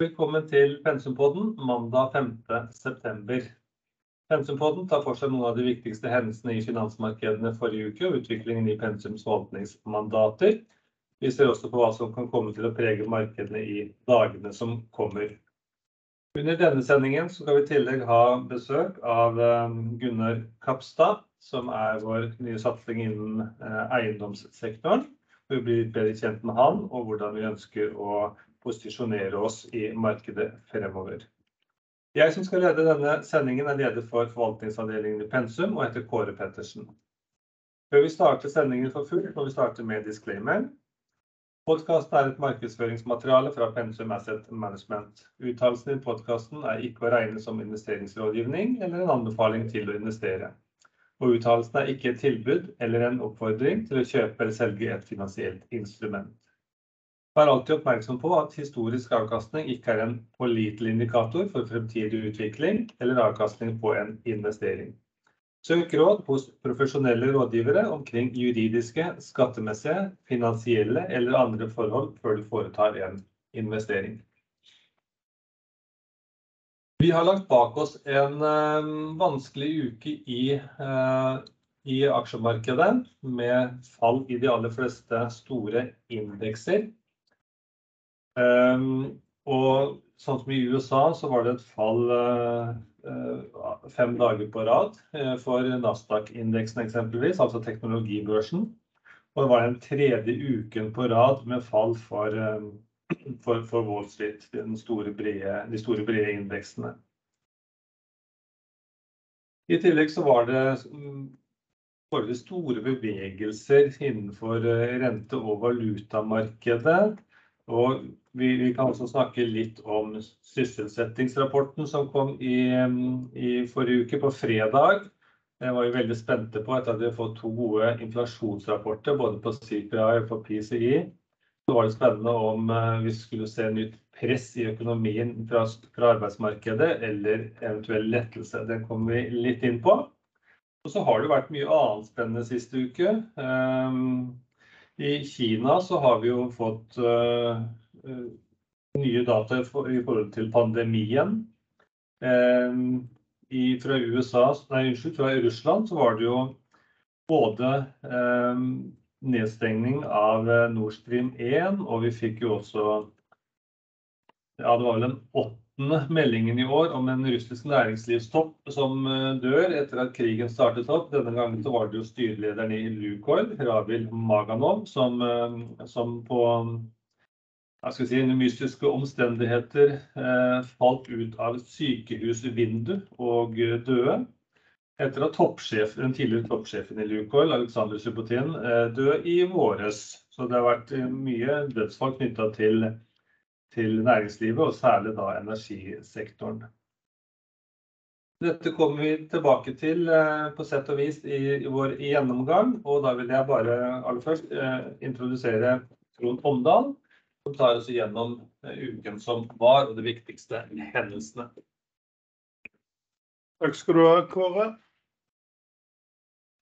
Velkommen til Pensumpodden mandag 5. september. Pensumpodden tar for seg noen av de viktigste hendelsene i finansmarkedene forrige uke og utviklingen i Pensums forvaltningsmandater. Vi ser også på hva som kan komme til å prege markedene i dagene som kommer. Under denne sendingen skal vi i tillegg ha besøk av Gunnar Kapstad, som er vår nye satsing innen eiendomssektoren. Vi blir litt bedre kjent med han og hvordan vi ønsker å posisjonere oss i markedet fremover. Jeg som skal lede denne sendingen er leder for forvaltningsavdelingen i Pensum og heter Kåre Pettersen. Før vi starter sendingen for fullt må vi starte med disclaimer. Podcasten er et markedsføringsmateriale fra Pensum Asset Management. Uttalelsen i podcasten er ikke å regne som investeringsrådgivning eller en anbefaling til å investere, og uttalelsen er ikke et tilbud eller en oppfordring til å kjøpe eller selge et finansielt instrument. Vær alltid oppmerksom på at historisk avkastning ikke er en pålitelig indikator for fremtidig utvikling eller avkastning på en investering. Søk råd hos profesjonelle rådgivere omkring juridiske, skattemessige, finansielle eller andre forhold før du foretar en investering. Vi har lagt bak oss en vanskelig uke i aksjemarkedet med fall i de aller fleste store indekser. Sånn som i USA så var det et fall fem dager på rad for Nasdaq indeksen eksempelvis, altså teknologibørsen. Og Det var den tredje uken på rad med fall for Wall Street, de store brede indeksene. I tillegg så var det forholdsvis store bevegelser innenfor rente- og valutamarkedet. Vi kan også snakke litt om sysselsettingsrapporten som kom i forrige uke på fredag. Det var vi veldig spente på etter at vi hadde fått to gode inflasjonsrapporter både på CPI og på PCI. Så var det spennende om vi skulle se nytt press i økonomien fra arbeidsmarkedet eller eventuell lettelse. Det kommer vi litt inn på. Og så har det vært mye annet spennende siste uke. I Kina så har vi jo fått nye data i forhold til pandemien. Fra Russland så var det jo både nedstengning av Nord Stream 1, og vi fikk jo også, ja, det var vel den åttende meldingen i år om en russisk næringslivstopp som dør etter at krigen startet opp. Denne gangen så var det jo styrelederen i Lukoil, Ravil Maganov, som på under mystiske omstendigheter falt ut av et sykehusvindu og døde etter at toppsjef, den tidligere toppsjefen i Lukoil, Aleksandr Subotin, døde i våres. Så Det har vært mye dødsfall knyttet til næringslivet og særlig da energisektoren. Dette kommer vi tilbake til på sett og vis i vår gjennomgang, og da vil jeg bare aller først introdusere Trond Omdal, som tar oss igjennom uken som var og de viktigste hendelsene. Takk skal du ha, Kåre.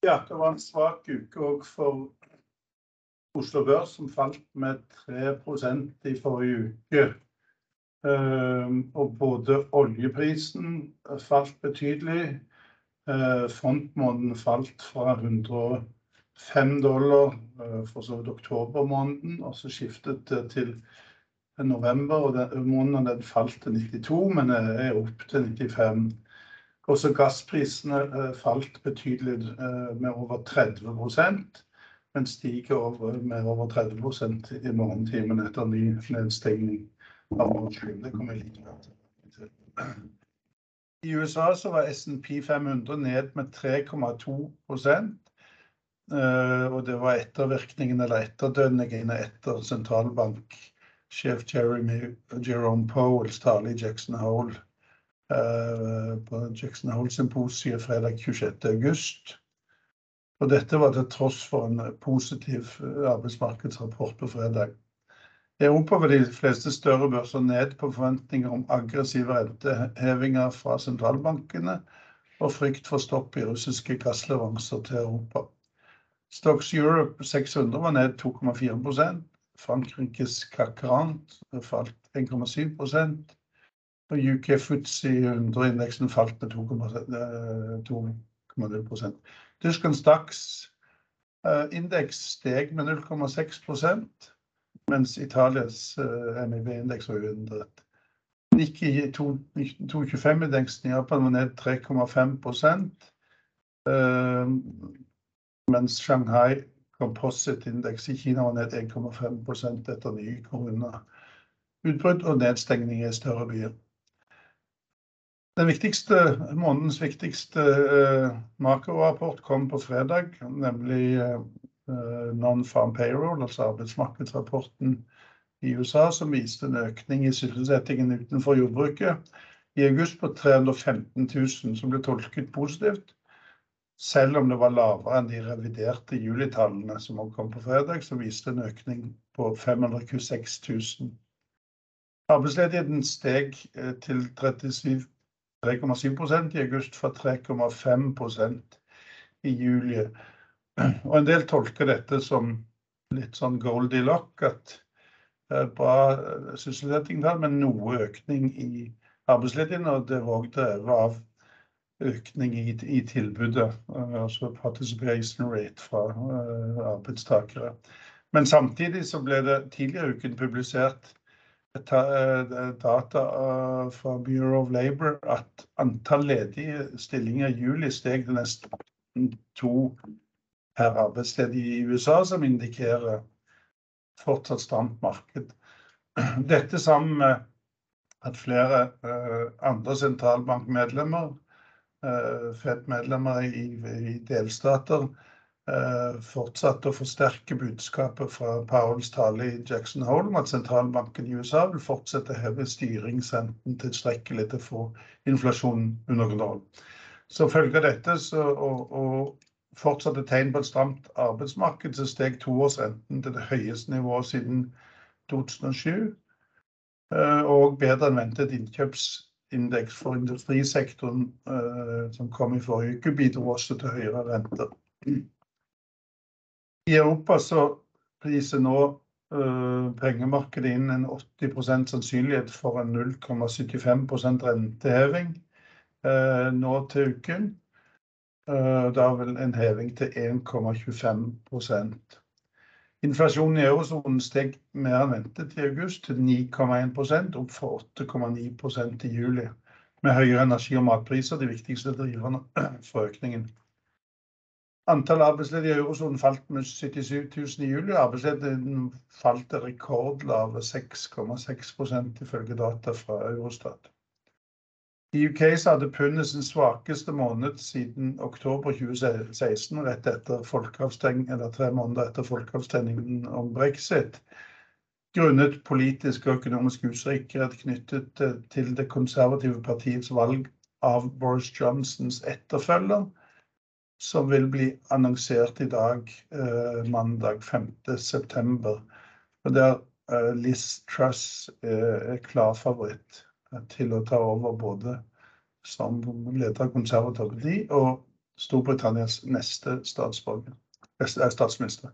Ja, det var en svak uke også for Oslo Børs, som falt med 3% i forrige uke. Og Både oljeprisen falt betydelig. Frontmåneden falt fra $105 for så vidt oktober måneden, og så skiftet det til november, og den måneden den falt til 92, men er opp til 95. Også gassprisene falt betydelig med over 30%, men stiger med over 30% i morgentimene etter ny nedstengning av Nordsjøen. Det kommer jeg litt til. I USA var S&P 500 ned med 3,2%, og det var ettervirkningene eller etterdønningene etter sentralbanksjef Jerome Powells tale i Jackson Hole på Jackson Hole symposiet fredag 26. august. Dette var til tross for en positiv arbeidsmarkedsrapport på fredag. Europa var de fleste større børser ned på forventninger om aggressive rentehevinger fra sentralbankene og frykt for stopp i russiske gassleveranser til Europa. Stoxx Europe 600 var ned 2,4%. Frankrikes CAC 40 falt 1,7% og UK Futsi 100-indeksen falt med 2,0% Stacks DAX indeks steg med 0,6% mens Italias MIB-indeks var uendret. Nikkei 225-indeksen i Japan var ned 3,5 mens Shanghai Composite-indeks i Kina var ned 1,5% etter nye koronautbrudd og nedstengning i større byer. Den viktigste, månedens viktigste makrorapport kom på fredag, nemlig Non-Farm Payroll, altså arbeidsmarkedsrapporten i USA, som viste en økning i sysselsettingen utenfor jordbruket i august på 315 000, som ble tolket positivt. Selv om det var lavere enn de reviderte julitallene som kom på fredag, så viste en økning på 526,000. Arbeidsledigheten steg til 3,7% i august fra 3,5% i juli. Og En del tolker dette som litt sånn goldilock, at bra sysselsetting men noe økning i arbeidsledigheten, og det var drevet av økning i tilbudet, altså participation rate fra arbeidstakere. Men samtidig så ble det tidligere i uken publisert data fra Bureau of Labor at antall ledige stillinger i juli steg til nesten to per arbeidsledig i USA, som indikerer fortsatt stramt marked. Dette sammen med at flere andre sentralbankmedlemmer, Fed-medlemmer i delstater, fortsatte å forsterke budskapet fra Powells tale i Jackson Hole om at sentralbanken i USA vil fortsette å heve styringsrenten tilstrekkelig til å få inflasjonen under kontroll. Som følge av dette og fortsatte tegn på et stramt arbeidsmarked, så steg toårsrenten til det høyeste nivået siden 2007. Og bedre enn ventet innkjøpsindeks for industrisektoren som kom i forrige uke, bidro også til høyere renter. I Europa så priser nå pengemarkedet inn en 80% sannsynlighet for en 0,75% renteheving nå til uken. Da vil en heving til 1,25%. Inflasjonen i eurosonen steg mer enn ventet i august til 9,1%, opp fra 8,9% i juli, med høyere energi- og matpriser de viktigste driverne for økningen. Antall arbeidsledige i eurosonen falt med 77 000 i juli. Arbeidsledigheten falt til rekordlave 6,6% ifølge data fra Eurostat. I UK hadde pundet sin svakeste måned siden oktober 2016, rett etter eller tre måneder etter folkeavstemningen om Brexit, grunnet politisk og økonomisk usikkerhet knyttet til det konservative partiets valg av Boris Johnsons etterfølger, som vil bli annonsert i dag, mandag 5. september. Og der Liz Truss er klar favoritt til å ta over både som leder av konservativt parti og Storbritannias neste statsminister.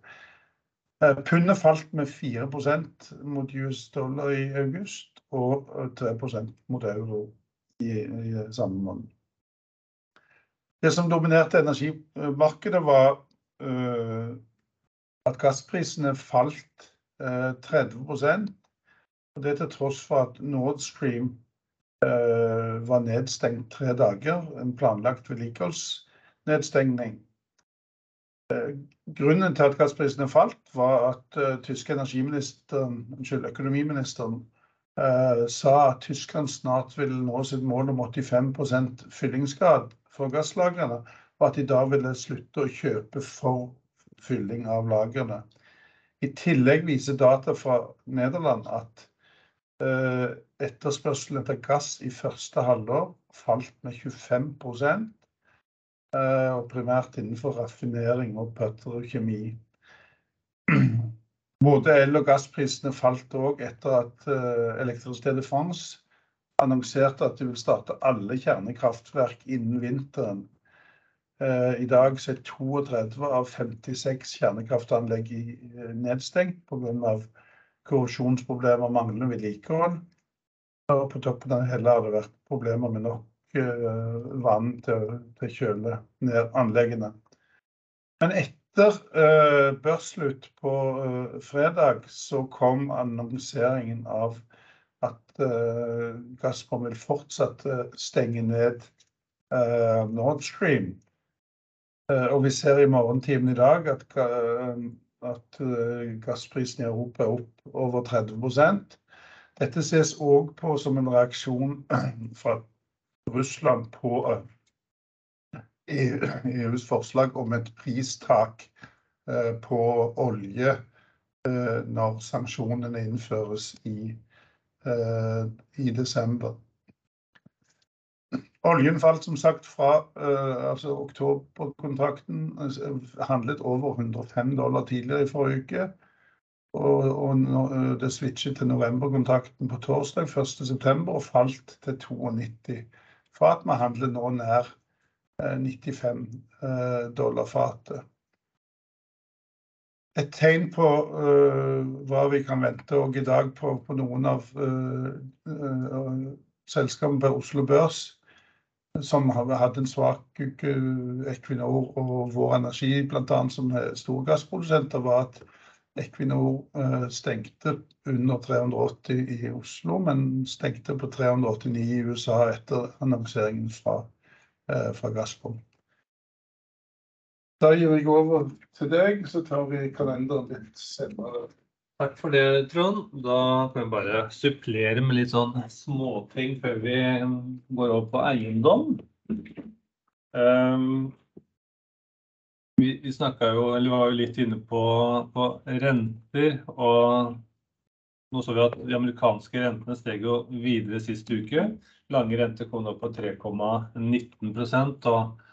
Pundet falt med 4% mot US dollar i august og 3% mot euro i samme måned. Det som dominerte energimarkedet var at gassprisene falt 30%, og det til tross for at Nord Stream var nedstengt tre dager, en planlagt vedlikeholdsnedstengning. Grunnen til at gassprisene falt var at tyske energiministeren, unnskyld, økonomiministeren, sa at Tyskland snart vil nå sitt mål om 85% fyllingsgrad for gasslagrene, og at de da ville slutte å kjøpe for fylling av lagrene. I tillegg viser data fra Nederland at etterspørselen etter gass i første halvår falt med 25%, og primært innenfor raffinering og petrokjemi. Både el- og gassprisene falt også etter at Électricité de France annonserte at de vil starte alle kjernekraftverk innen vinteren. I dag er 32 av 56 kjernekraftanlegg nedstengt av korrosjonsproblemer og manglende vedlikehold. Og på toppen av det hele har det vært problemer med nok eh, vann til å kjøle ned anleggene. Men etter eh, børsslutt på fredag så kom annonseringen av at Gazprom vil fortsatt stenge ned Nord Stream. Og vi ser i morgentimen i dag at, at gassprisen i Europa er opp over 30 dette ses òg på som en reaksjon fra Russland på EUs eh, e forslag om et pristak eh, på olje eh, når sanksjonene innføres i, i desember. Oljen falt som sagt fra altså oktoberkontrakten handlet over 105 dollar tidligere i forrige uke. Og, og det switchet til novemberkontrakten på torsdag 1.9. og falt til 92 fat. Vi handler nå nær 95 eh, dollar fatet. Et tegn på uh, hva vi kan vente i dag på, på noen av uh, uh, selskapene på Oslo Børs, som hadde en svak uke, Equinor og Vår Energi bl.a. som storgassprodusenter, var at Equinor eh, stengte under 380 i Oslo, men stengte på 389 i USA etter annonseringen fra, eh, fra Gazprom. Da gir jeg over til deg, så tar vi kalenderen litt senere. Takk for det, Trond. Da kan vi bare supplere med litt sånn småting før vi går over på eiendom. Um, vi, vi jo, var jo litt inne på, på, renter. og Nå så vi at de amerikanske rentene steg jo videre sist uke. Lange renter kom nå på 3,19% og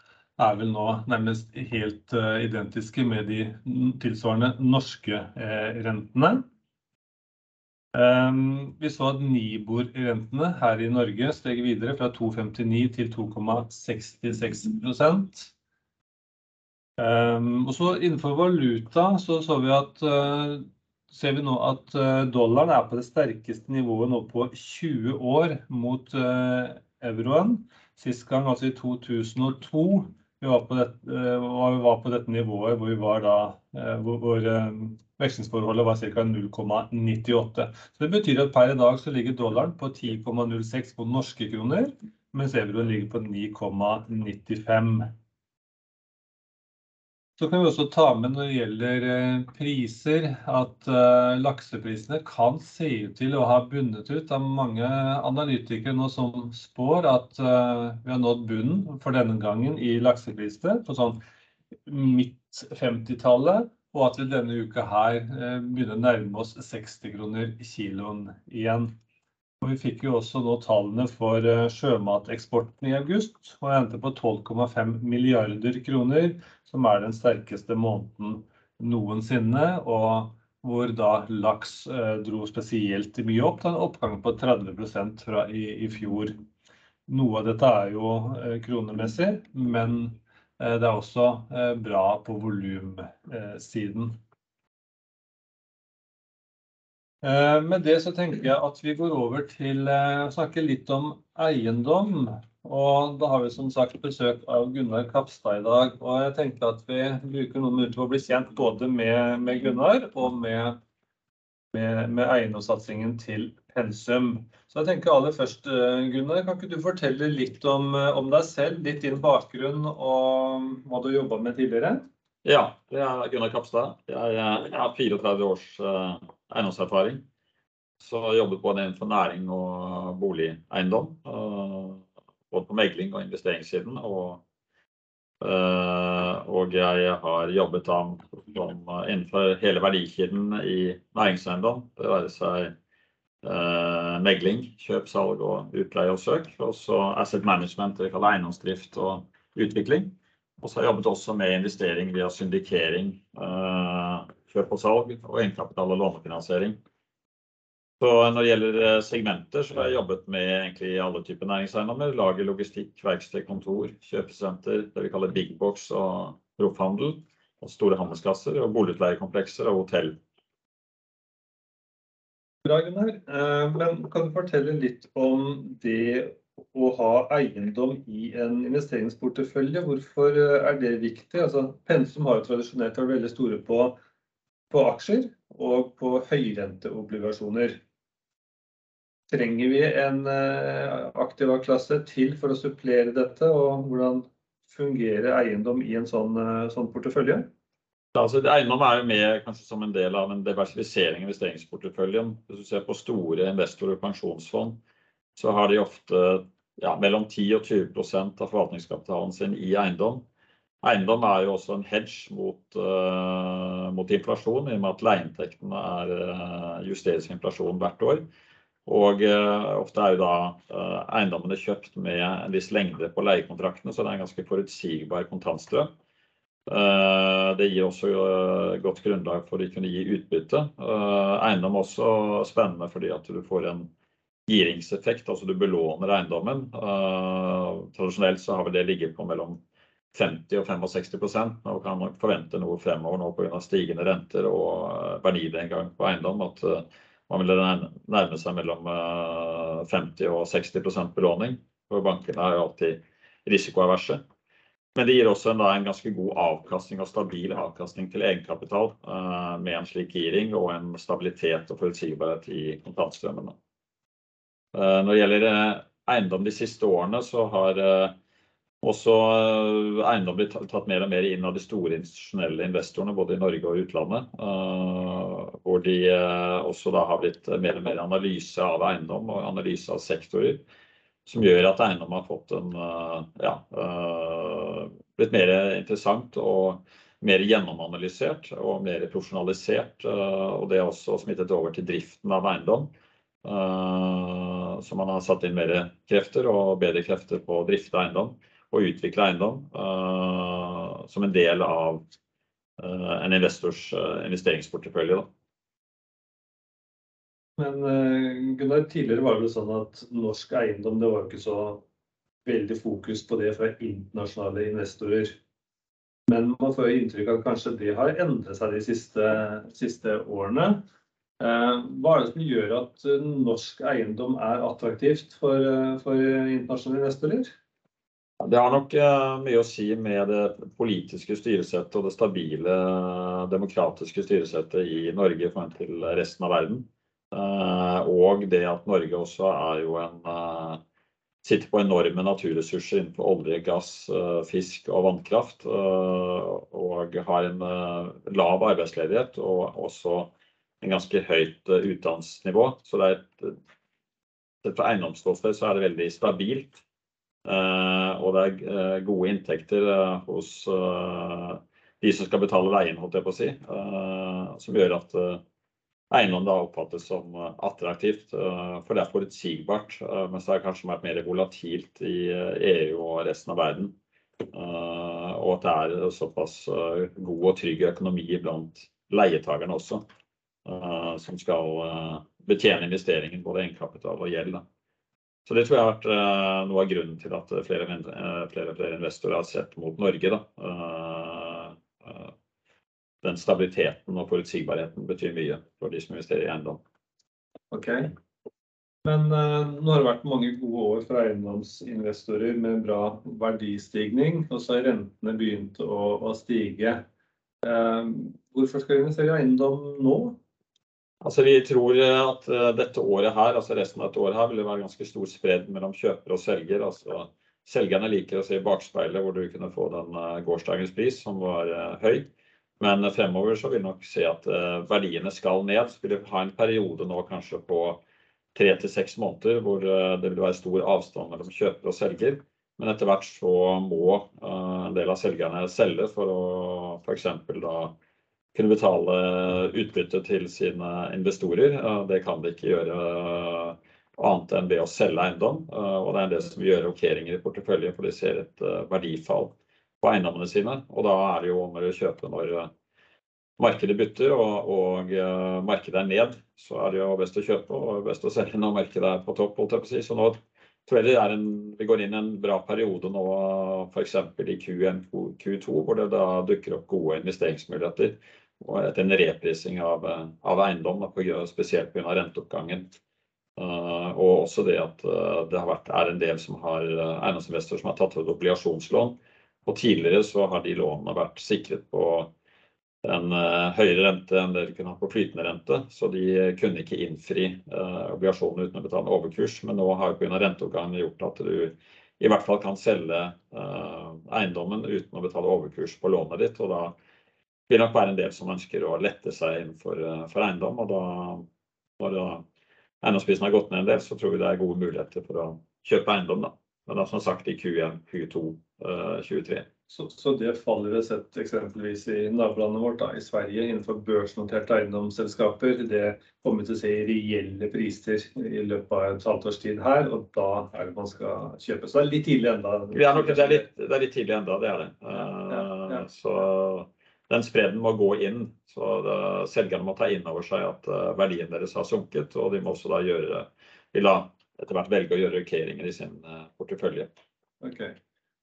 er vel nå nærmest helt uh, identiske med de tilsvarende norske eh, rentene. Um, vi så at Nibor-rentene her i Norge steg videre fra 2,59 til 2,66 Um, og så Innenfor valuta så, så vi at, uh, ser vi nå at uh, dollaren er på det sterkeste nivået nå på 20 år mot uh, euroen. Sist gang, altså i 2002, vi var på, var, vi var på dette nivået hvor vi var da, hvor, hvor vekslingsforholdet var ca. 0,98. Så Det betyr at per i dag så ligger dollaren på 10,06 på norske kroner, mens euroen ligger på 9,95. Så kan vi også ta med når det gjelder eh, priser, at uh, lakseprisene kan se ut til å ha bundet ut. Det er mange analytikere nå som spår at uh, vi har nådd bunnen for denne gangen i lakseprisene på sånn midt 50-tallet. Og at vi denne uka her begynner å nærme oss 60 kroner kiloen igjen. Og vi fikk jo også nå tallene for sjømateksporten i august, og endte på 12,5 milliarder kroner som er den sterkeste måneden noensinne. og hvor da laks eh, dro spesielt mye opp. En oppgang på 30% fra i, i, fjor. Noe av dette er jo eh, kronemessig, men eh, det er også eh, bra på volumsiden. Eh, med det så tenker jeg at vi går over til eh, å snakke litt om eiendom. Og da har vi som sagt besøk av Gunnar Kapstad i dag. Og jeg tenkte at vi bruker noen minutter på å bli kjent både med, med Gunnar og med, med, med eiendomssatsingen til Pensum. Så jeg tenker aller først, eh, Gunnar, kan ikke du fortelle litt om, om deg selv, litt din bakgrunn og hva du jobba med tidligere? Ja, det er Gunnar Kapstad. Jeg, jeg har 34 års uh, eiendomserfaring. Så jeg jobbet både innenfor næring og boligeiendom. Uh, både på megling og investeringssiden. Og, eh, og jeg har jobbet da innenfor hele verdikjeden i næringseiendom. Det være seg eh, megling, kjøp, salg og utleie og søk. Og så asset management, det vi kaller eiendomsdrift og utvikling. Og så har jeg jobbet også med investering via syndikering, eh, kjøp og salg og egenkapital og lånefinansiering. Så når det gjelder eh, segmenter, så har jeg jobbet med egentlig alle typer næringseiendommer. Lager, logistikk, verksted, kontor, kjøpesenter, det vi kaller big box og proffhandel. Og store handelsklasser og boligutleiekomplekser og hotell. Bra, Gunnar. Eh, men kan du fortelle litt om det å ha eiendom i en investeringsportefølje? Hvorfor eh, er det viktig? Altså, Pensum har jo tradisjonelt vært veldig store på, på aksjer og på høyrenteobligasjoner. Trenger vi en eh, aktiva-klasse til for å supplere dette, og hvordan fungerer eiendom i en sånn, sånn portefølje? Altså, eiendom er jo med kanskje som en del av en diversifisering av investeringsporteføljen. Hvis du ser på store investorer og pensjonsfond, så har de ofte ja, mellom 10 og 20% av forvaltningskapitalen sin i eiendom. Eiendom er jo også en hedge mot, uh, mot inflasjon, i og med at leieinntektene uh, justeres inflasjon hvert år. Og uh, ofte er jo da eiendommene kjøpt med en viss lengde på leiekontraktene, så det er en ganske forutsigbar kontantstrøm. Eh, det gir også eh, godt grunnlag for å kunne gi utbytte. Eh, eiendom er også spennende fordi at du får en giringseffekt, altså du belåner eiendommen. Tradisjonelt så har vi det ligget på mellom 50 og 65% Nå kan man forvente noe fremover nå pga. stigende renter og verdinedgang på eiendom. At man vil nærme seg mellom 50 og 60% belåning. For bankene er jo alltid risikoaverse. Men det gir også en, da, en, ganske god avkastning og stabil avkastning til egenkapital uh, med en slik giring og en stabilitet og forutsigbarhet i kontantstrømmene. Uh, når det gjelder uh, eiendom de siste årene, så har også eiendom blitt tatt mer og mer inn av de store institusjonelle investorene, både i Norge og utlandet. Hvor de også da har blitt mer og mer analyse av eiendom og analyse av sektorer som gjør at eiendom har fått en eh, ja, eh, blitt mer interessant og mer gjennomanalysert og mer profesjonalisert. Eh, og det har også smittet over til driften av eiendom. Så man har satt inn mer krefter og bedre krefter på å drifte eiendom og utvikle eiendom som en del av en investors investeringsportefølje. Men Gunnar, tidligere var det sånn at norsk eiendom det var ikke så veldig fokus på det fra internasjonale investorer. Men man får jo inntrykk av at kanskje det har endret seg de siste, siste årene. Uh, hva er det som gjør at norsk eiendom er attraktivt for, uh, for internasjonale investorer? Det har nok mye å si med det politiske styresettet og det stabile demokratiske styresettet i Norge i forhold til resten av verden. Eh, og det at Norge også er jo en eh, sitter på enorme naturressurser innenfor olje, gass, eh, fisk og vannkraft. Og har en lav arbeidsledighet og også en ganske høyt utdannelsesnivå. Så det er et, fra eiendomsståsted så er det veldig stabilt. Og det er gode inntekter hos de som skal betale leien, holdt jeg på å si. Som gjør at eiendom da oppfattes som eh, attraktivt. Eh, for det er forutsigbart. Eh, mens det er kanskje vært mer volatilt i EU og resten av verden. Og at det er såpass god og trygg økonomi blant leietakerne også. Som skal betjene investeringen, både egenkapital og gjeld. Så det tror jeg har vært noe av grunnen til at flere og flere investorer har sett mot Norge. Da den stabiliteten og forutsigbarheten betyr mye for de som investerer i eiendom. Ok. Men nå har det vært mange gode år for eiendomsinvestorer med bra verdistigning, og så har rentene begynt å, å stige. Hvorfor skal vi investere i eiendom nå? Altså, vi tror at uh, dette året her, altså resten av dette året her, vil det være ganske stor spredd mellom kjøper og selger. Altså, selgerne liker å se i bakspeilet hvor du kunne få den gårsdagens pris, som var høy. Men fremover så vil vi nok se at eh, verdiene skal ned. Så vil vi ha en periode nå kanskje på tre til seks måneder hvor eh, det vil være stor avstand mellom kjøper og selger. Men etter hvert så må eh, en del av selgerne selge for å f.eks. da kunne betale utbytte til sine investorer. Det kan de ikke gjøre annet enn ved å selge eiendom. Og det er det som gjør rokeringer i porteføljen, for de ser et verdifall på eiendommene sine. Og da er det jo om å kjøpe når eh, markedet bytter og, og markedet er ned, så er det jo best å kjøpe og best å selge når markedet er på topp. holdt jeg på å si. Så nå tror jeg en, vi går inn i en bra periode nå f.eks. i Q1, Q2, hvor det da dukker opp gode investeringsmuligheter. Etter en reprising av, av eiendom, på, spesielt pga. renteoppgangen. Uh, og også det at uh, det vært, er en del som har uh, eiendomsinvestorer som har tatt ut obligasjonslån. Og tidligere så har de lånene vært sikret på en høyere rente enn det de kunne ha på flytende rente. Så de kunne ikke innfri obligasjonene uten å betale overkurs. Men nå har pga. renteoppgangen gjort at du i hvert fall kan selge eiendommen uten å betale overkurs på lånet ditt. Og da vil nok være en del som ønsker å lette seg innenfor for eiendom. Og da, når da eiendomsprisen har gått ned en del, så tror vi det er gode muligheter for å kjøpe eiendom. da. Men da, som sagt i Q1, Q2, uh, 23. Så, så, det fallet vi sett eksempelvis i nabolandet vårt, da, i Sverige, innenfor børsnoterte eiendomsselskaper, det kommer vi til å se i reelle priser i løpet av et halvt års tid her, og da er det man skal kjøpe. Så det er litt tidlig enda. Ja, det, er litt, det er litt tidlig enda, det er det. Uh, ja, ja. Så den spreden må gå inn. Så selgerne må ta inn over seg at uh, verdien deres har sunket, og de må også da gjøre, vil da etter hvert velge å gjøre rokeringer i sin uh, portefølje. Okay.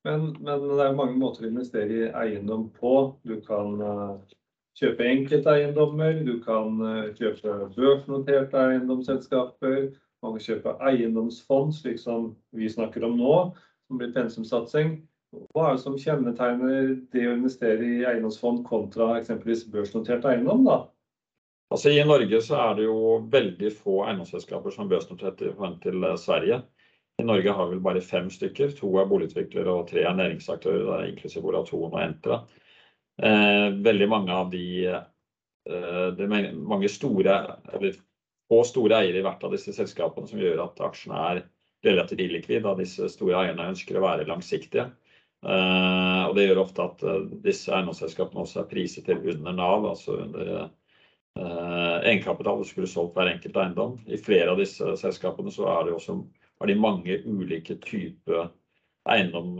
Men, men, det er mange måter å investere i eiendom på. Du kan uh, kjøpe enkelteiendommer, du kan kjøpe børsnoterte eiendomsselskaper, man kan kjøpe eiendomsfond, slik som vi snakker om nå, som blir pensumsatsing. Hva er det som kjennetegner det å investere i eiendomsfond kontra eksempelvis børsnotert eiendom? da? Altså I Norge så er det jo veldig få eiendomsselskaper som er børsnotert i forhold til eh, Sverige. I Norge har vi vel bare fem stykker. To er boligutviklere og tre er næringsaktører, inklusiv Volaton og Entra. Eh, veldig mange av de eh, Det er mange store, eller få store eiere i hvert av disse selskapene som gjør at aksjene er relativt illikvide, da disse store eierne ønsker å være langsiktige. Uh, og Det gjør ofte at uh, disse eiendomsselskapene også er priset til under Nav, altså under uh, egenkapital. Du skulle solgt hver enkelt eiendom. I flere av disse selskapene så er det også har de mange ulike typer eiendom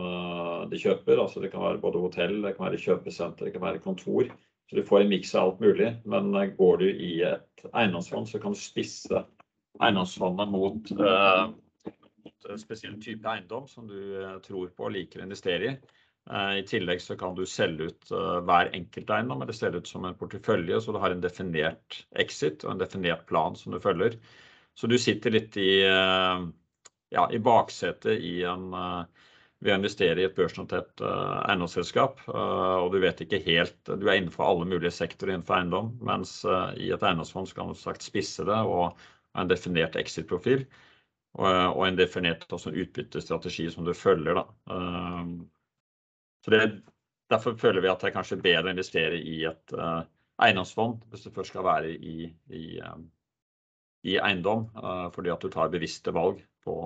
de kjøper. altså Det kan være både hotell, det kan være kjøpesenter, det kan være kontor. Så du får en miks av alt mulig. Men går du i et eiendomsfond, så kan du spisse eiendomsfondet mot spesiell type eiendom som du eh, tror på og liker å investere i. Eh, I tillegg så kan du selge ut eh, hver enkelt eiendom eller selge ut som en portefølje, så du har en definert exit og en definert plan som du følger. Så du sitter litt i, ja, i baksetet i en ved å investere i et børsnotert eiendomsselskap. Og du vet ikke helt Du er innenfor alle mulige sektorer innenfor eiendom, mens i et eiendomsfond så kan du sagt spisse det og ha en definert exit-profil. Og, en definert også utbyttestrategi som du følger. Da. Ehm, så det, derfor føler vi at det er kanskje bedre å investere i et uh, eiendomsfond hvis du først skal være i, i, um, i eiendom, uh, fordi at du tar bevisste valg på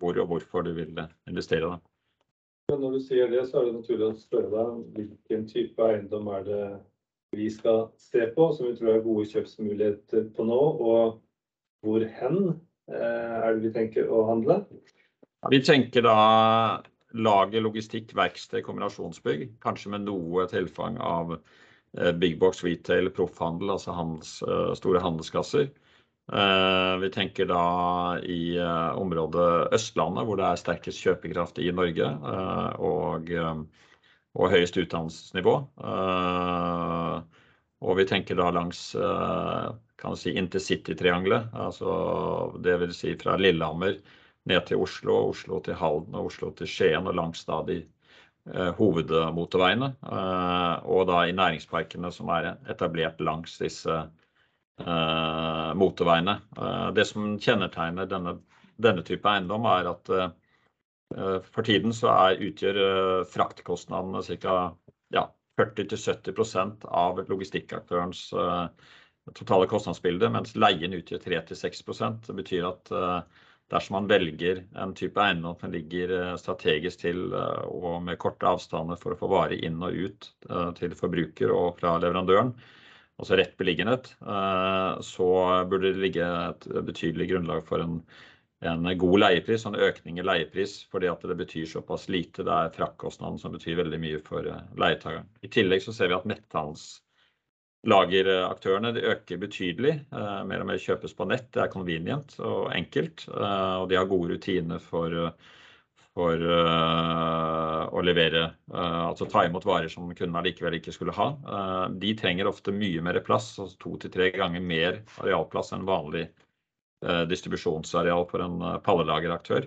hvor og hvorfor du vil investere. Da. Men når du sier det, så er det naturlig å spørre deg hvilken type eiendom er det vi skal se på, som vi tror er gode kjøpsmuligheter på nå, og hvor hen Eh, er det vi tenker å handle? Vi tenker da lager, logistikk, verksted, kombinasjonsbygg. Kanskje med noe tilfang av eh, big box retail, proffhandel, altså handels, eh, store handelskasser. Vi tenker da i området Østlandet, hvor det er sterkest kjøpekraft i Norge og, og høyest utdannelsesnivå. Og vi tenker da langs kan si intercitytriangelet, Altså, det vil si fra Lillehammer ned til Oslo, Oslo til Halden og Oslo til Skien og langs da de eh, hovedmotorveiene. Eh, og da i næringsparkene som er etablert langs disse eh, motorveiene. Eh, det som kjennetegner denne, denne type eiendom, er at eh, for tiden så er, utgjør eh, fraktkostnadene ca. Ja, 40-70% av logistikkaktørens uh, totale kostnadsbilde, mens leien utgjør 3-6% Det betyr at eh, dersom man velger en type eiendom som ligger eh, strategisk til eh, og med korte avstander for å få varer inn og ut til forbruker og fra leverandøren, altså rett beliggenhet, så burde det ligge et betydelig grunnlag for en, en god leiepris og en økning i leiepris, fordi at det betyr såpass lite. Det er fraktkostnaden som betyr veldig mye for leietakeren. I tillegg så ser vi at netthandelslageraktørene de øker betydelig. Eh, mer og mer kjøpes på nett. Det er convenient og enkelt. Eh, og de har gode rutiner for, for å levere, altså ta imot varer som kunden allikevel ikke skulle ha. De trenger ofte mye mer plass, altså to til tre ganger mer arealplass enn vanlig distribusjonsareal for en pallelageraktør.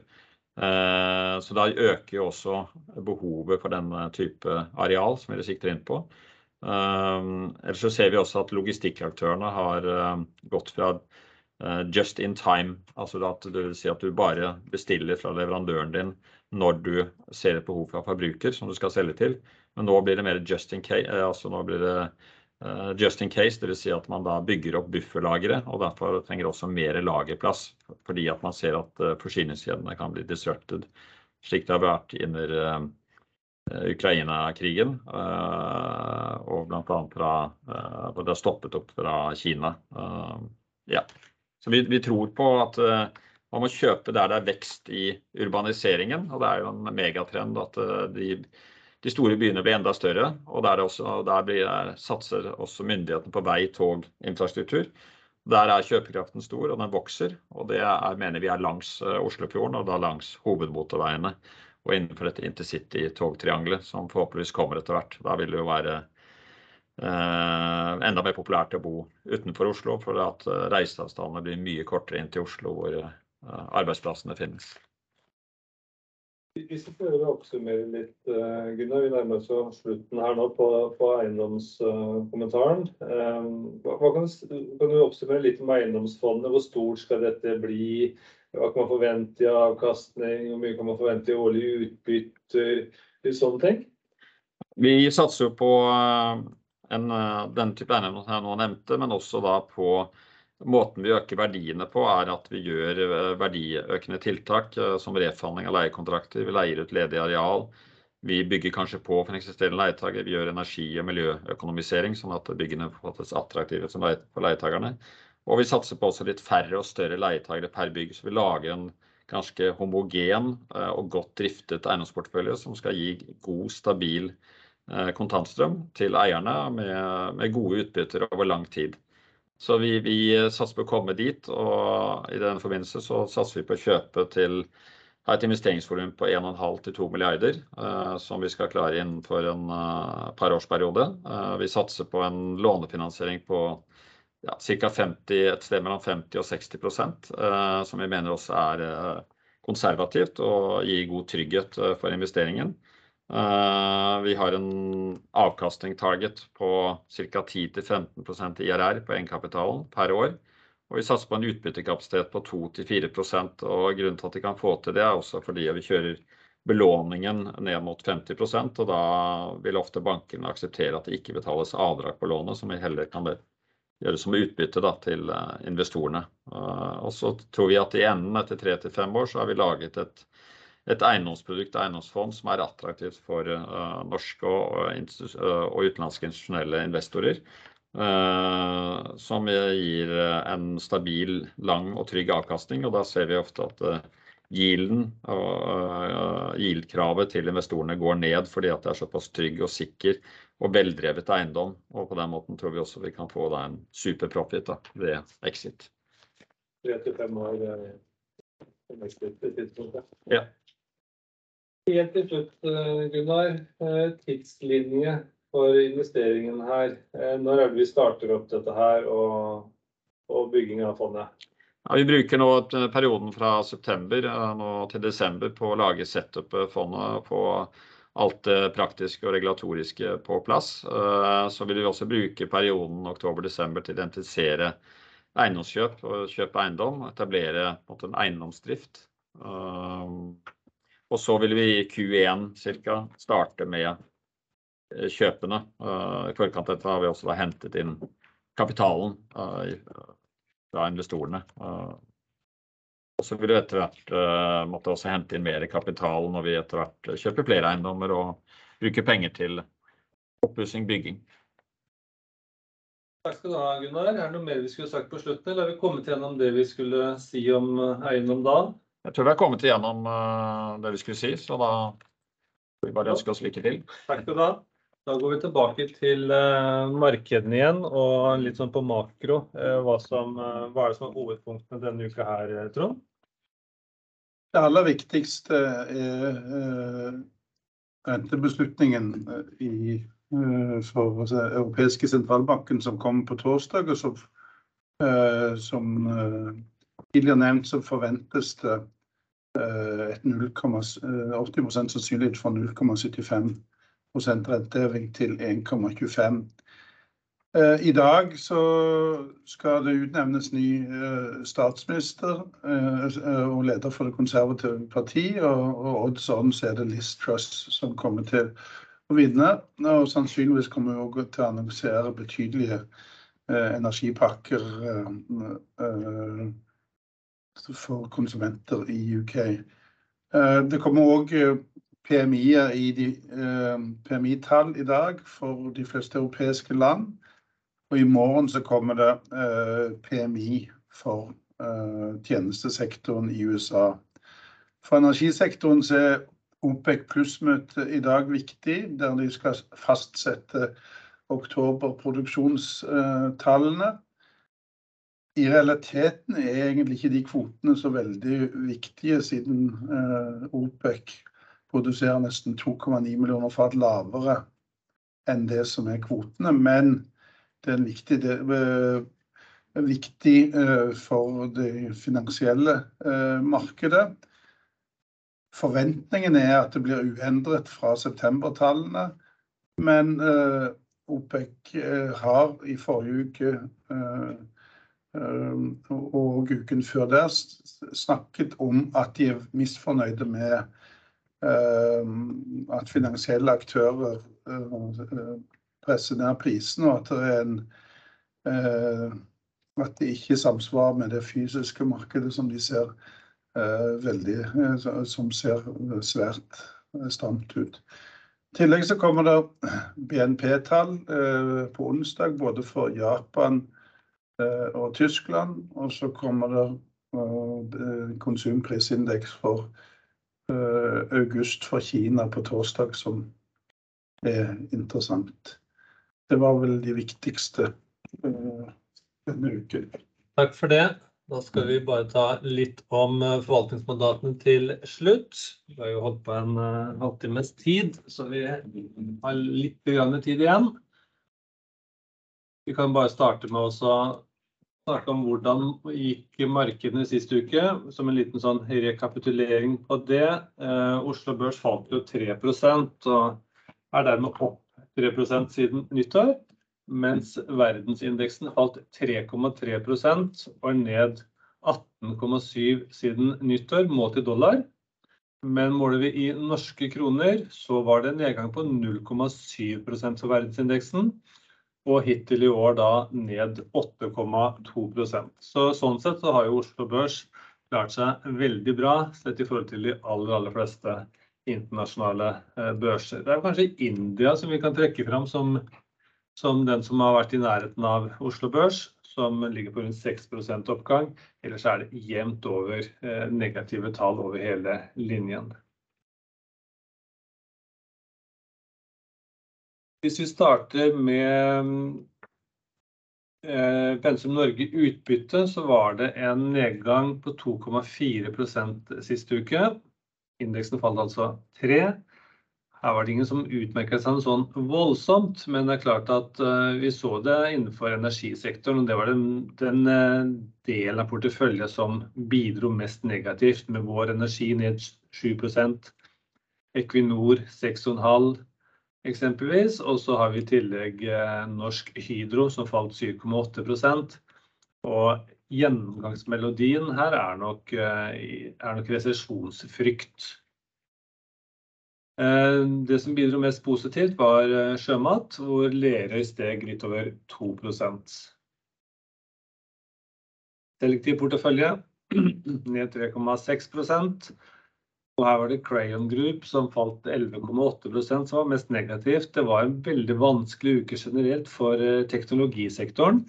Så da øker jo også behovet for den type areal som vi sikter inn på. Ellers så ser vi også at logistikkaktørene har gått fra just in time, altså at det vil si at du bare bestiller fra leverandøren din når du ser et behov fra forbruker som du skal selge til. Men nå blir det mer just in case, altså nå blir det just in case, vil si at man da bygger opp bufferlagre og derfor trenger også mer lagerplass fordi at man ser at forsyningskjedene kan bli disrupted, slik det har vært under Ukraina-krigen, og annet fra hvor det har stoppet opp fra Kina. Ja, så vi tror på at man må kjøpe der det er vekst i urbaniseringen, og det er jo en megatrend at de store byene blir enda større, og der også, der satser også myndighetene på vei, tog, infrastruktur. Der er kjøpekraften stor, og den vokser, og det mener vi er langs Oslofjorden, og da langs hovedmotorveiene og innenfor dette intercity togtriangelet som forhåpentligvis kommer etter hvert. Da vil det jo være enda mer populært å bo utenfor Oslo, for at reiseavstandene blir mye kortere inn til Oslo, hvor arbeidsplassene finnes. Hvis vi prøver å oppsummere litt, Gunnar, vi nærmer oss slutten her nå på eiendomskommentaren. Hva kan du oppsummere litt om eiendomsfondet? Hvor stort skal dette bli? Hva kan man forvente i avkastning? Hvor mye kan man forvente i årlige utbytter? Litt sånne ting. Vi satser jo på den type eiendom som jeg nå nevnte, men også da på måten vi øker verdiene på er at vi gjør verdiøkende tiltak som reforhandling av leiekontrakter. Vi leier ut ledig areal. Vi bygger kanskje på for en eksisterende leietager. Vi gjør energi- og miljøøkonomisering sånn at byggene oppfattes attraktive for leietakerne. Og vi satser på også litt færre og større leietakere per bygg, så vi lager en ganske homogen og godt driftet eiendomsportefølje som skal gi god, stabil kontantstrøm til eierne med gode utbytter over lang tid. Så vi satser på å komme dit, og i den forbindelse så satser vi på å kjøpe til et investeringsvolum på 1,5 til 2 milliarder, som vi skal klare innenfor en par årsperiode. Vi satser på en lånefinansiering på cirka 50%, et sted mellom 50% og 60%, som vi mener også er konservativt og gir god trygghet for investeringen. Vi har en avkastning target på ca. 10% til 15% IRR på egenkapitalen per år, og vi satser på en utbyttekapasitet på 2% til 4%. Grunnen til at vi kan få til det er også fordi vi kjører belåningen ned mot 50%, og da vil ofte bankene akseptere at det ikke betales avdrag på lånet, som vi heller kan gjøre som utbytte til investorene. Og Så tror vi at i enden etter 3 til 5 år så har vi laget et eiendomsprodukt, eiendomsfond som er attraktivt for norske og utenlandske institusjonelle investorer, som gir en stabil, lang og trygg avkastning. Og Da ser vi ofte at yielden og yield-kravet til investorene går ned fordi at det er såpass trygg og sikker og veldrevet eiendom. Og På den måten tror vi også vi kan få en superprofit da, ved exit. 3 til 5 år exit. Ja. Helt til slutt, Gunnar, tidslinje for investeringen her. Når er det vi starter opp dette her og bygging av fondet? Ja, vi bruker nå perioden fra september nå til desember på å lage setup fondet, få alt det praktiske og regulatoriske på plass. Så vil vi også bruke perioden oktober, desember til å identifisere eiendomskjøp og kjøpe eiendom, etablere en eiendomsdrift. Og så vil vi i Q1 cirka starte med kjøpene. I forkant av dette har vi også hentet inn kapitalen fra investorene. Og så vil vi etter hvert måtte også hente inn mer kapital når vi etter hvert kjøper flere eiendommer og bruker penger til oppussing, bygging. Takk skal du ha, Gunnar. Er det noe mer vi skulle sagt på slutten, eller har vi kommet gjennom det vi skulle si om eiendom da? Jeg tror vi har kommet igjennom det vi skulle si, så da får vi bare ønske oss lykke til. Takk skal du ha. Da går vi tilbake til markedene igjen og litt sånn på makro. Hva er det som er hovedpunktene denne uka her, Trond? Det aller viktigste er rentebeslutningen i for europeiske sentralbanken som kommer på torsdag. Og som, som tidligere nevnt, så forventes det et 0,80 sannsynlighet for 0,75 renteheving til 1,25. I dag skal det utnevnes ny statsminister og leder for Det konservative parti. Og odds on så er det Liz Truss som kommer til å vinne. Og sannsynligvis kommer hun også til å annonsere betydelige energipakker for konsumenter i UK. Det kommer i de PMI-tall i dag for de fleste europeiske land. Og i morgen så kommer det PMI for tjenestesektoren i USA. For energisektoren så er OPEC pluss møtet i dag viktig, der de skal fastsette oktoberproduksjonstallene. I realiteten er egentlig ikke de kvotene så veldig viktige, siden OPEC produserer nesten 2,9 millioner fat lavere enn det som er kvotene. Men det er viktig del, viktig for det finansielle markedet. Forventningen er at det blir uendret fra septembertallene, men OPEC har i forrige uke og uken før der snakket om at de er misfornøyde med at finansielle aktører presser ned prisene, og at det en at det ikke samsvarer med det fysiske markedet som de ser veldig som ser svært stramt ut. I tillegg så kommer det BNP-tall på onsdag, både for Japan og Tyskland. Og så kommer det konsumprisindeks for august for Kina på torsdag, som er interessant. Det var vel de viktigste denne uken. Takk for det. Da skal vi bare ta litt om forvaltningsmandatene til slutt. Vi har jo holdt på en halvtimes tid, så vi har litt tid igjen. Vi kan bare starte med å snakke om hvordan gikk markedene siste uke. Som en liten sånn rekapitulering på det. Oslo Børs falt jo 3% og er dermed opp 3% siden nyttår, mens verdensindeksen falt 3,3% og er ned 18,7% siden nyttår, målt i dollar. Men måler vi i norske kroner, så var det en nedgang på 0,7% for verdensindeksen, og hittil i år da ned 8,2%. Så sånn sett så har jo Oslo Børs klart seg veldig bra sett i forhold til de aller, aller fleste internasjonale børser. Det er kanskje India som vi kan trekke fram som den som har vært i nærheten av Oslo Børs, som ligger på rundt 6% oppgang. Ellers er det jevnt over negative tall over hele linjen. Hvis vi starter med Pensum Norge utbytte, så var det en nedgang på 2,4% siste uke. Indeksen falt altså 3%. Her var det ingen som utmerket seg sånn voldsomt, men det er klart at vi så det innenfor energisektoren. Og det var den delen av porteføljen som bidro mest negativt, med Vår Energi ned 7%, Equinor 6,5% eksempelvis. Og så har vi i tillegg Norsk Hydro som falt 7,8%. Og gjennomgangsmelodien her er nok resesjonsfrykt. Det som bidro mest positivt var sjømat, hvor Lerøy steg litt over 2%. Selektiv portefølje ned 3,6%. Og her var det Crayon Group som falt 11,8%, som var mest negativt. Det var en veldig vanskelig uke generelt for teknologisektoren.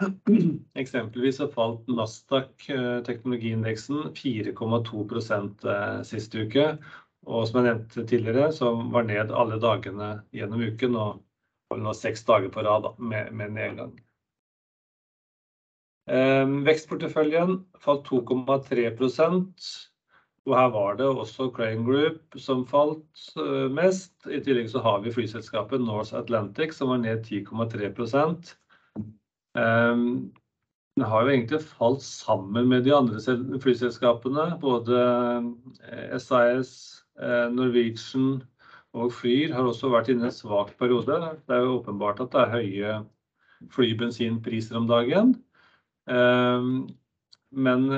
Eksempelvis så falt Nasdaq teknologiindeksen 4,2% siste uke. Og som jeg nevnte tidligere, som var ned alle dagene gjennom uken og nå seks dager på rad med nedgang. Vekstporteføljen falt 2,3%, Og her var det også Crane Group som falt eh, mest. I tillegg så har vi flyselskapet North Atlantic som var ned 10,3 um, Det har jo egentlig falt sammen med de andre flyselskapene. Både SAS, eh, Norwegian og Flyr har også vært inne i en svak periode. Det er jo åpenbart at det er høye flybensinpriser om dagen. Um, men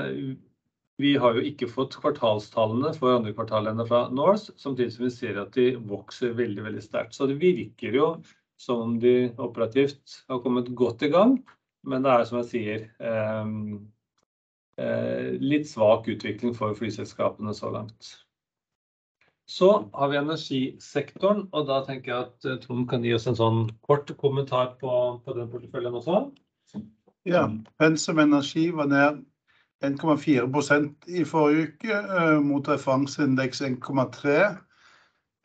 vi har jo ikke fått kvartalstallene for andre kvartalene fra Norse, samtidig som vi ser at de vokser veldig veldig sterkt. Så det virker jo som om de operativt har kommet godt i gang, men det er som jeg sier eh, eh, litt svak utvikling for flyselskapene så langt. Så har vi energisektoren, og da tenker jeg at eh, Trond kan gi oss en sånn kort kommentar på, på den porteføljen også. Ja, Pensum Energi var ned 1,4% i forrige uke, eh, mot referanseindeks 1,3.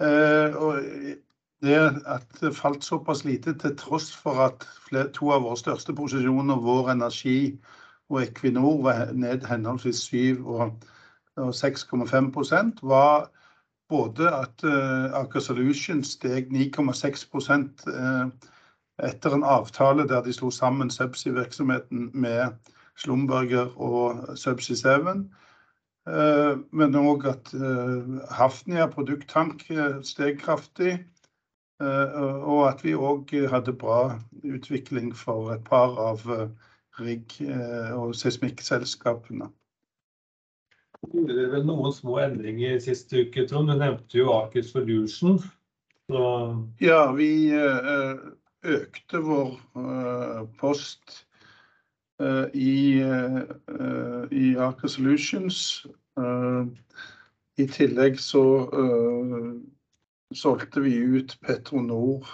Eh, det at det falt såpass lite til tross for at to av våre største posisjoner, Vår Energi og Equinor, var ned henholdsvis 7 og 6,5% var både at uh, Aker Solutions steg 9,6 uh, etter en avtale der de slo sammen subsea-virksomheten med Slumberger og Subsea 7. Eh, men òg at eh, Hafnia produkttank eh, steg kraftig. Og at vi òg hadde bra utvikling for et par av rigg- og seismikkselskapene. Det gjorde vel noen små endringer siste uke, Trond. Du nevnte jo Aker Solution. Så... Ja, vi økte vår post i, eh, i Aker Solutions. Eh, I tillegg så solgte vi ut Petronor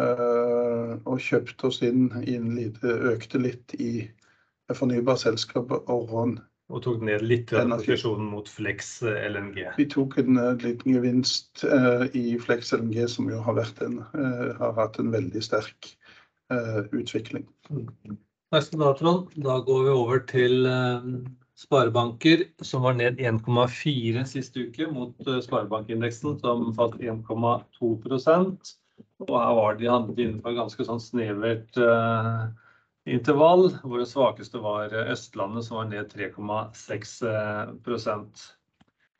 og kjøpte oss inn, inn lite, økte litt i fornybarselskapet Orron. Og tok ned litt posisjonen mot Flex LNG. Vi tok en liten gevinst i Flex LNG, som jo har, en, har hatt en veldig sterk utvikling. Takk skal du ha, Trond. Da går vi over til eh, sparebanker, som var ned 1,4 sist uke, mot eh, sparebankindeksen, som falt 1,2% Og her var de handlet innenfor ganske sånn snevert uh, intervall, hvor det svakeste var Østlandet, som var ned 3,6%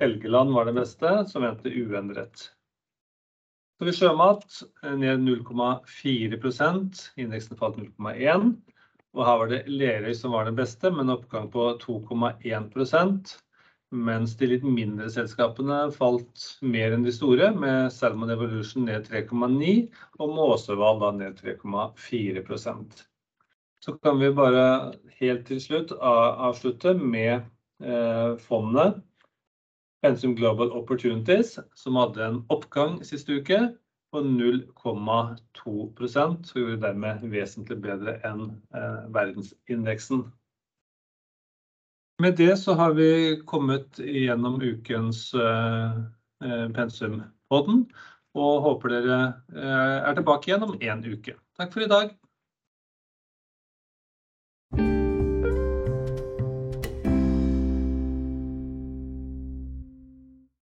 Helgeland var det beste, som endte uendret. Så vi sjømat ned 0,4% Indeksen falt 0,1 og her var det Lerøy som var den beste, med en oppgang på 2,1% mens de litt mindre selskapene falt mer enn de store, med Salmon Evolution ned 3,9 og Måsøval ned 3,4% Så kan vi bare helt til slutt avslutte med eh, fondet. Pensum Global Opportunities, som hadde en oppgang siste uke på 0,2 og gjorde dermed vesentlig bedre enn eh, verdensindeksen. Med det så har vi kommet gjennom ukens pensum på Pensumpodden, og håper dere eh, er tilbake igjen om én uke. Takk for i dag.